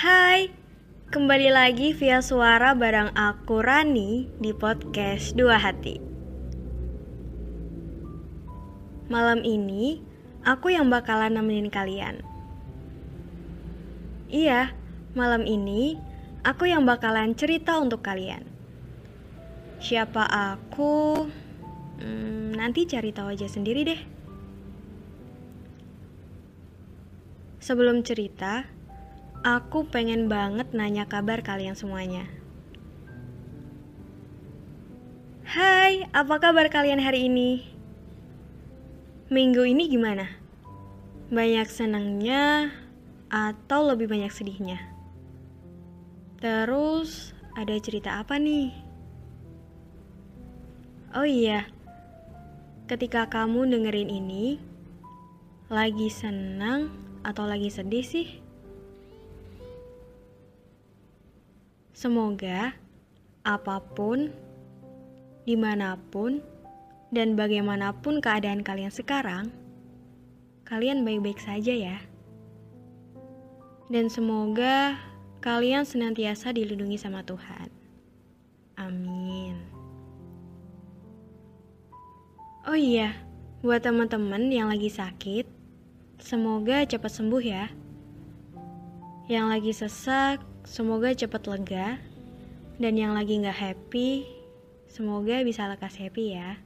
Hai, kembali lagi via suara bareng aku Rani di podcast Dua Hati. Malam ini, aku yang bakalan nemenin kalian. Iya, malam ini aku yang bakalan cerita untuk kalian. Siapa aku? Hmm, nanti cari tahu aja sendiri deh. Sebelum cerita, aku pengen banget nanya kabar kalian semuanya. Hai, apa kabar kalian hari ini? Minggu ini gimana? Banyak senangnya atau lebih banyak sedihnya? Terus, ada cerita apa nih? Oh iya, ketika kamu dengerin ini, lagi senang atau lagi sedih sih? Semoga apa pun, di mana pun, dan bagaimanapun keadaan kalian sekarang, kalian baik-baik saja ya. Dan semoga kalian senantiasa dilindungi sama Tuhan. Amin. Oh iya, buat teman-teman yang lagi sakit, Semoga cepat sembuh ya. Yang lagi sesak, semoga cepat lega. Dan yang lagi nggak happy, semoga bisa lekas happy ya.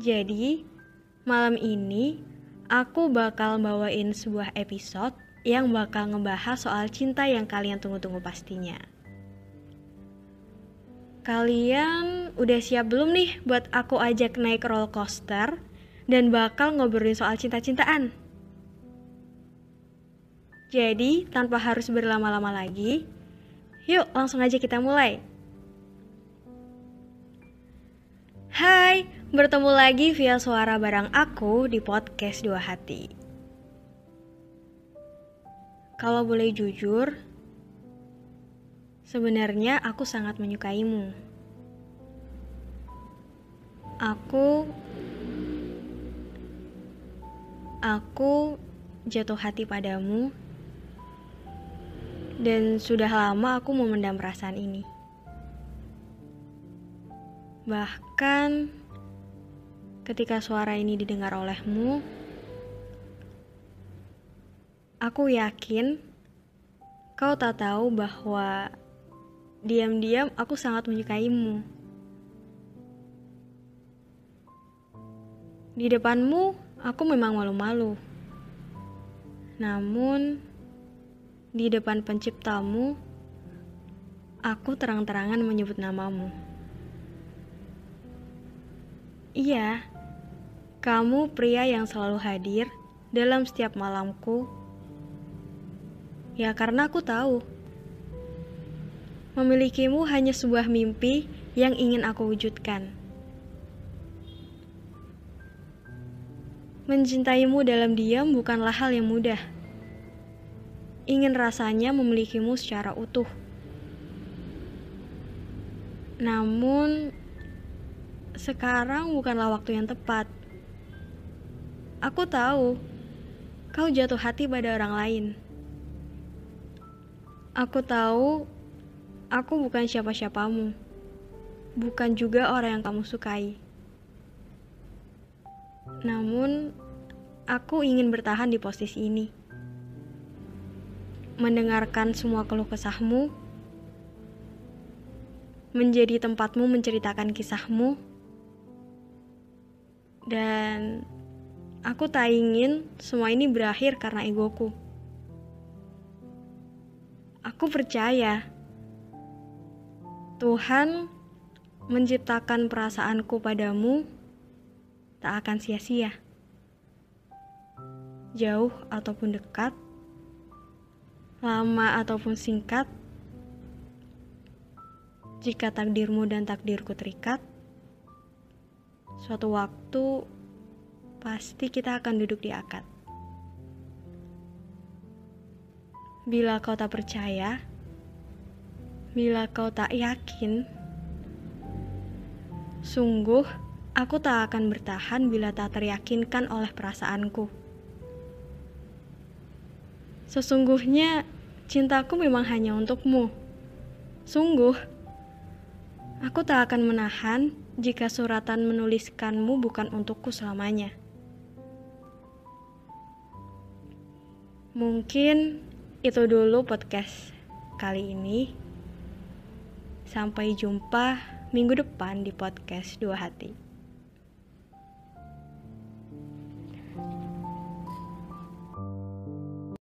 Jadi, malam ini aku bakal bawain sebuah episode yang bakal ngebahas soal cinta yang kalian tunggu-tunggu pastinya. Kalian udah siap belum nih buat aku ajak naik roller coaster dan bakal ngobrolin soal cinta-cintaan. Jadi, tanpa harus berlama-lama lagi, yuk langsung aja kita mulai. Hai, bertemu lagi via suara barang aku di podcast Dua Hati. Kalau boleh jujur, sebenarnya aku sangat menyukaimu. Aku Aku jatuh hati padamu, dan sudah lama aku memendam perasaan ini. Bahkan ketika suara ini didengar olehmu, aku yakin kau tak tahu bahwa diam-diam aku sangat menyukaimu. Di depanmu, Aku memang malu-malu. Namun, di depan penciptamu, aku terang-terangan menyebut namamu. Iya, kamu pria yang selalu hadir dalam setiap malamku. Ya karena aku tahu, memilikimu hanya sebuah mimpi yang ingin aku wujudkan. Mencintaimu dalam diam bukanlah hal yang mudah. Ingin rasanya memilikimu secara utuh. Namun, sekarang bukanlah waktu yang tepat. Aku tahu kau jatuh hati pada orang lain. Aku tahu aku bukan siapa-siapamu, bukan juga orang yang kamu sukai. Namun, aku ingin bertahan di posisi ini. Mendengarkan semua keluh kesahmu, menjadi tempatmu menceritakan kisahmu, dan aku tak ingin semua ini berakhir karena egoku. Aku percaya Tuhan menciptakan perasaanku padamu tak akan sia-sia. Jauh ataupun dekat, lama ataupun singkat, jika takdirmu dan takdirku terikat, suatu waktu pasti kita akan duduk di akad. Bila kau tak percaya, bila kau tak yakin, sungguh Aku tak akan bertahan bila tak teryakinkan oleh perasaanku. Sesungguhnya cintaku memang hanya untukmu. Sungguh, aku tak akan menahan jika suratan menuliskanmu bukan untukku selamanya. Mungkin itu dulu podcast kali ini. Sampai jumpa minggu depan di podcast Dua Hati.